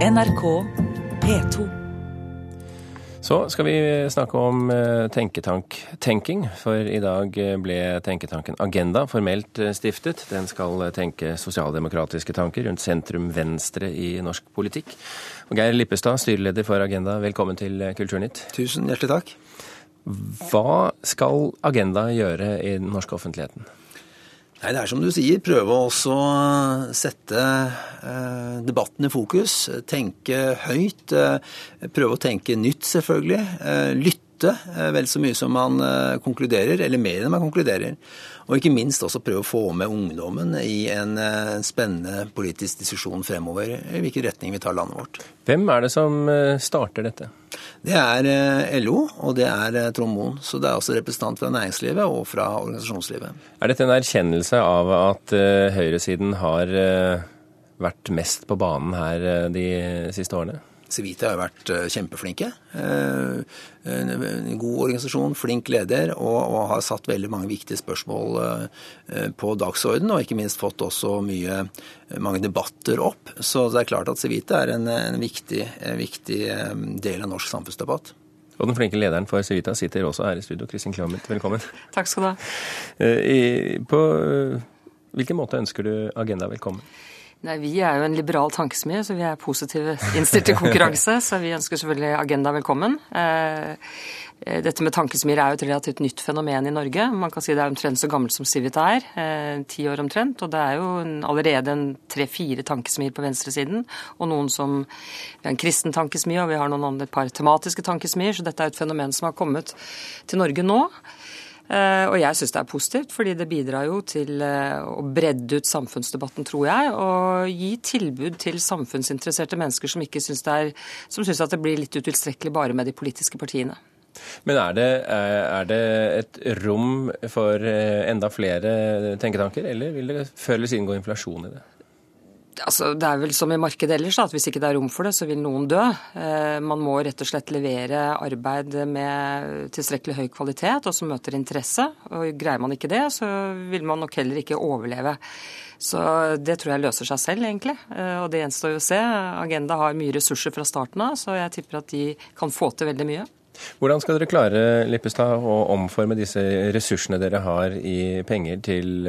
NRK P2. Så skal vi snakke om eh, tenketank-tenking, for i dag eh, ble tenketanken Agenda formelt eh, stiftet. Den skal tenke sosialdemokratiske tanker rundt sentrum-venstre i norsk politikk. Og Geir Lippestad, styreleder for Agenda, velkommen til Kulturnytt. Tusen hjertelig takk. Hva skal Agenda gjøre i den norske offentligheten? Nei, Det er som du sier, prøve å også sette eh, debatten i fokus. Tenke høyt. Eh, prøve å tenke nytt, selvfølgelig. Eh, lytte eh, vel så mye som man eh, konkluderer, eller mer enn man konkluderer. Og ikke minst også prøve å få med ungdommen i en eh, spennende politisk diskusjon fremover i hvilken retning vi tar landet vårt. Hvem er det som starter dette? Det er LO, og det er Trond Moen. Så det er også representant fra næringslivet og fra organisasjonslivet. Er dette en erkjennelse av at høyresiden har vært mest på banen her de siste årene? Civita har vært kjempeflinke. En god organisasjon, flink leder, og, og, har satt veldig mange viktige spørsmål på dagsorden, og ikke minst fått også mye, mange debatter opp. Så det er klart at Civita er en, en viktig, viktig del av norsk samfunnsdebatt. Og den flinke lederen for Civita sitter også her i studio. Kristin Clemet, velkommen. Takk skal du ha. I, på hvilken måte ønsker du Agenda velkommen? Nei, Vi er jo en liberal tankesmie, så vi er positive innstilt til konkurranse. så vi ønsker selvfølgelig Agenda velkommen. Dette med tankesmier er jo et relativt nytt fenomen i Norge. Man kan si det er omtrent så gammelt som Civita er. Ti år omtrent. Og det er jo allerede en tre-fire tankesmier på venstresiden. Og noen som Vi har en kristen tankesmie, og vi har noen andre, et par tematiske tankesmier. Så dette er et fenomen som har kommet til Norge nå. Og jeg syns det er positivt, fordi det bidrar jo til å bredde ut samfunnsdebatten, tror jeg, og gi tilbud til samfunnsinteresserte mennesker som ikke syns at det blir litt utilstrekkelig bare med de politiske partiene. Men er det, er det et rom for enda flere tenketanker, eller vil det før eller siden gå inflasjon i det? Altså, det er vel som i markedet ellers, at hvis ikke det er rom for det, så vil noen dø. Man må rett og slett levere arbeid med tilstrekkelig høy kvalitet og som møter interesse. Og Greier man ikke det, så vil man nok heller ikke overleve. Så det tror jeg løser seg selv, egentlig. Og det gjenstår jo å se. Agenda har mye ressurser fra starten av, så jeg tipper at de kan få til veldig mye. Hvordan skal dere klare Lippestad, å omforme disse ressursene dere har i penger til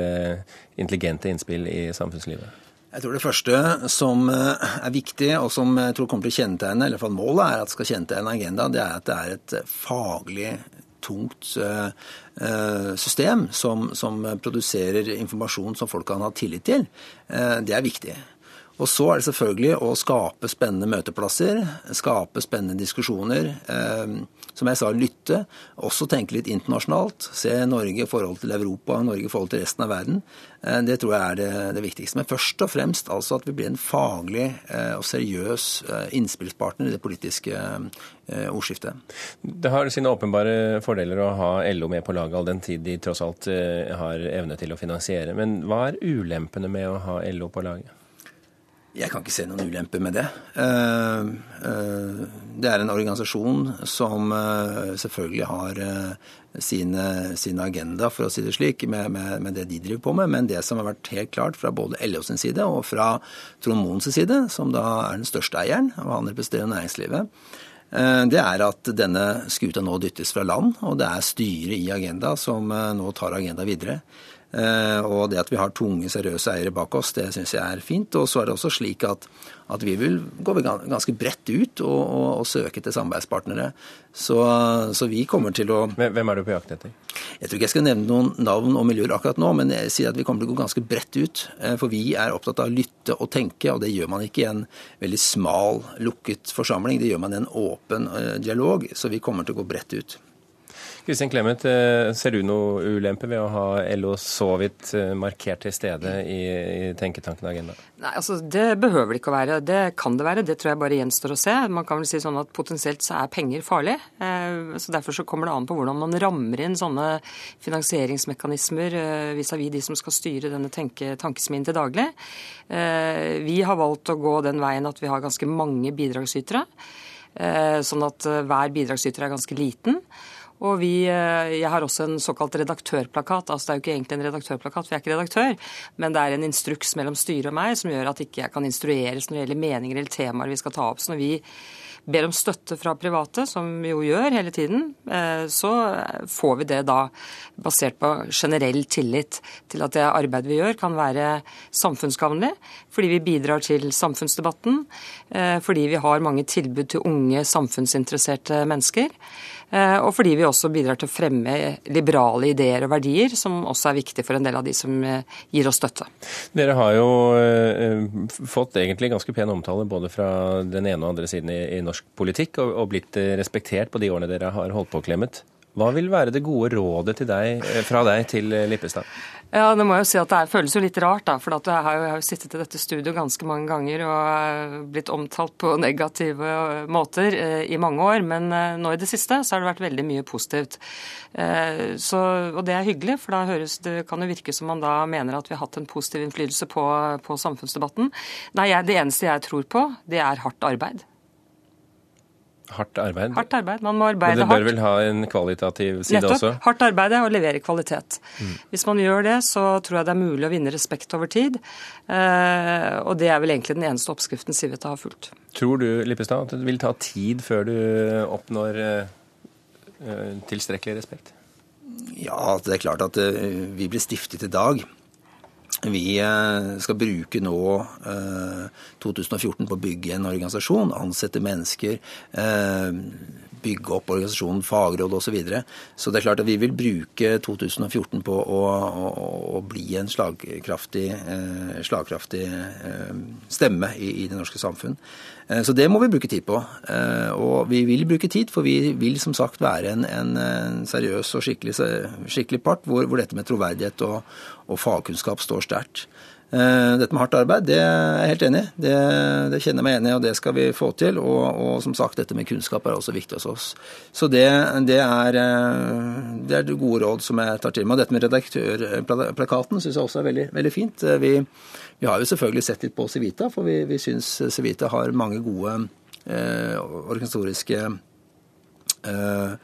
intelligente innspill i samfunnslivet? Jeg tror det første som er viktig, og som jeg tror kommer til å kjennetegne, eller fall målet er at skal kjennetegne agenda, det er at det er et faglig tungt system som, som produserer informasjon som folk kan ha tillit til. Det er viktig. Og så er det selvfølgelig å skape spennende møteplasser, skape spennende diskusjoner. Eh, som jeg sa, lytte. Også tenke litt internasjonalt. Se Norge i forhold til Europa, Norge i forhold til resten av verden. Eh, det tror jeg er det, det, viktigste. Men først og fremst altså at vi blir en faglig eh, og seriøs innspillspartner i det politiske ordskiftet. Det har sine åpenbare fordeler å ha LO med på laget, all den tid de tross alt har evne til å finansiere. Men hva er ulempene med å ha LO på laget? Jeg kan ikke se noen ulempe med det. Det er en organisasjon som selvfølgelig har sin, agenda, for å si det slik, med, det de driver på med. Men det som har vært helt klart fra både LO sin side og fra Trond Moens side, som da er den største eieren, og han representerer næringslivet, det er at denne skuta nå dyttes fra land, og det er styret i Agenda som nå tar Agenda videre. Og det at vi har tunge, seriøse eiere bak oss, det syns jeg er fint. Og så er det også slik at, at vi vil gå ganske bredt ut og, og, og søke til samarbeidspartnere. Så, så, vi kommer til å Hvem er du på jakt etter? Jeg tror ikke jeg skal nevne noen navn og miljøer akkurat nå, men jeg sier at vi kommer til å gå ganske bredt ut. For vi er opptatt av å lytte og tenke, og det gjør man ikke i en veldig smal, lukket forsamling. Det gjør man i en åpen dialog, så vi kommer til å gå bredt ut. Kristin Clemet, ser du noe ulempe ved å ha LO så vidt markert til stede i, i Tenketanken Agenda? Nei, altså Det behøver det ikke å være. Det kan det være. Det tror jeg bare gjenstår å se. Man kan vel si sånn at Potensielt så er penger farlig. så Derfor så kommer det an på hvordan man rammer inn sånne finansieringsmekanismer vis-à-vis de som skal styre denne tenke, tankesmien til daglig. Vi har valgt å gå den veien at vi har ganske mange bidragsytere. Sånn at hver bidragsyter er ganske liten. Og vi, jeg har også en såkalt redaktørplakat. altså Det er jo ikke egentlig en redaktørplakat, for jeg er ikke redaktør. Men det er en instruks mellom styret og meg som gjør at ikke jeg kan instrueres når det gjelder meninger eller temaer vi skal ta opp. Så når vi ber om støtte fra private, som vi jo gjør hele tiden, eh, så får vi det da basert på generell tillit til at det arbeidet vi gjør, kan være samfunnsgavnlig. Fordi vi bidrar til samfunnsdebatten, eh, fordi vi har mange tilbud til unge samfunnsinteresserte mennesker. Eh, og fordi vi også bidrar til å fremme liberale ideer og verdier, som også er viktig for en del av de som eh, gir oss støtte. Dere har jo eh, fått egentlig ganske pen omtale både fra den ene og andre siden i, norsk politikk, og, blitt respektert på de årene dere har holdt på, Clemet. Hva vil være det gode rådet deg, fra deg til Lippestad? Ja, det må jeg jo si at det føles jo litt rart, da. For jeg har, jo, jeg har jo sittet i dette studio ganske mange ganger og blitt omtalt på negative måter eh, i mange år. Men eh, nå i det siste så har det vært veldig mye positivt. Eh, så, og det er hyggelig, for da høres, det kan jo virke som man da mener at vi har hatt en positiv innflytelse på, på samfunnsdebatten. Nei, jeg, det eneste jeg tror på, det er hardt arbeid. Hardt arbeid? Hardt arbeid. Man må arbeide hardt. Men det bør vel ha en kvalitativ side Nettopp. også? Hardt arbeid er å levere kvalitet. Mm. Hvis man gjør det, så tror jeg det er mulig å vinne respekt over tid. Eh, og det er vel egentlig den eneste oppskriften Civita har fulgt. Tror du Lippestad, at det vil ta tid før du oppnår eh, eh, tilstrekkelig respekt? Ja, det er klart at vi ble stiftet i dag. Vi eh, skal bruke nå 2014 eh, på å bygge en organisasjon, ansette mennesker, eh, bygge opp organisasjonen, fagråd osv. Så, videre. så det er klart at vi vil bruke 2014 på å, å, å bli en slagkraftig, slagkraftig stemme i, i, det norske samfunn. Så det må vi bruke tid på. Og vi vil bruke tid, for vi vil som sagt være en, en seriøs og skikkelig, skikkelig part hvor, hvor, dette med troverdighet og, og fagkunnskap står sterkt. Eh, dette med hardt arbeid, det er jeg helt enig i. Det, det, kjenner jeg meg enig i, og det skal vi få til. Og, og, som sagt, dette med kunnskap er også viktig hos oss. Så det, det, er, eh, det er gode råd som jeg tar til meg. Dette med redaktørplakaten syns jeg også er veldig, veldig fint. Eh, vi, vi, har jo selvfølgelig sett litt på Civita, for vi, vi syns Civita har mange gode eh, organisatoriske eh,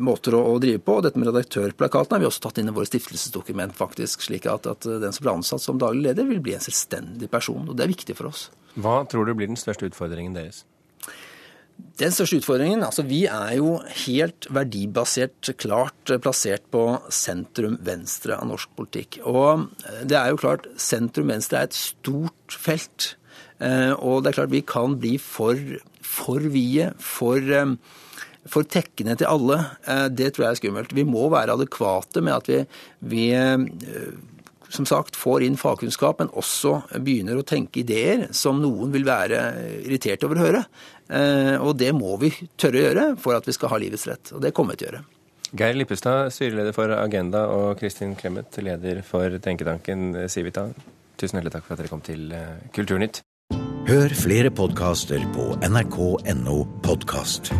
måter å, drive på. og Dette med redaktørplakaten har vi også tatt inn i våre stiftelsesdokument, faktisk, slik at, at, den som blir ansatt som daglig leder, vil bli en selvstendig person. og Det er viktig for oss. Hva tror du blir den største utfordringen deres? Den største utfordringen altså Vi er jo helt verdibasert klart plassert på sentrum-venstre av norsk politikk. Og det er jo klart, sentrum-venstre er et stort felt. Og det er klart vi kan bli for, for vide, for for tekkene til alle, eh, det tror jeg er skummelt. Vi må være adekvate med at vi, vi eh, som sagt, får inn fagkunnskap, men også begynner å tenke ideer som noen vil være irritert over å høre. Eh, og det må vi tørre å gjøre for at vi skal ha livets rett. Og det kommer vi til å gjøre. Geir Lippestad, styreleder for Agenda, og Kristin Clemet, leder for tenketanken Civita. Tusen hjertelig takk for at dere kom til Kulturnytt. Hør flere podkaster på nrk.no podkast.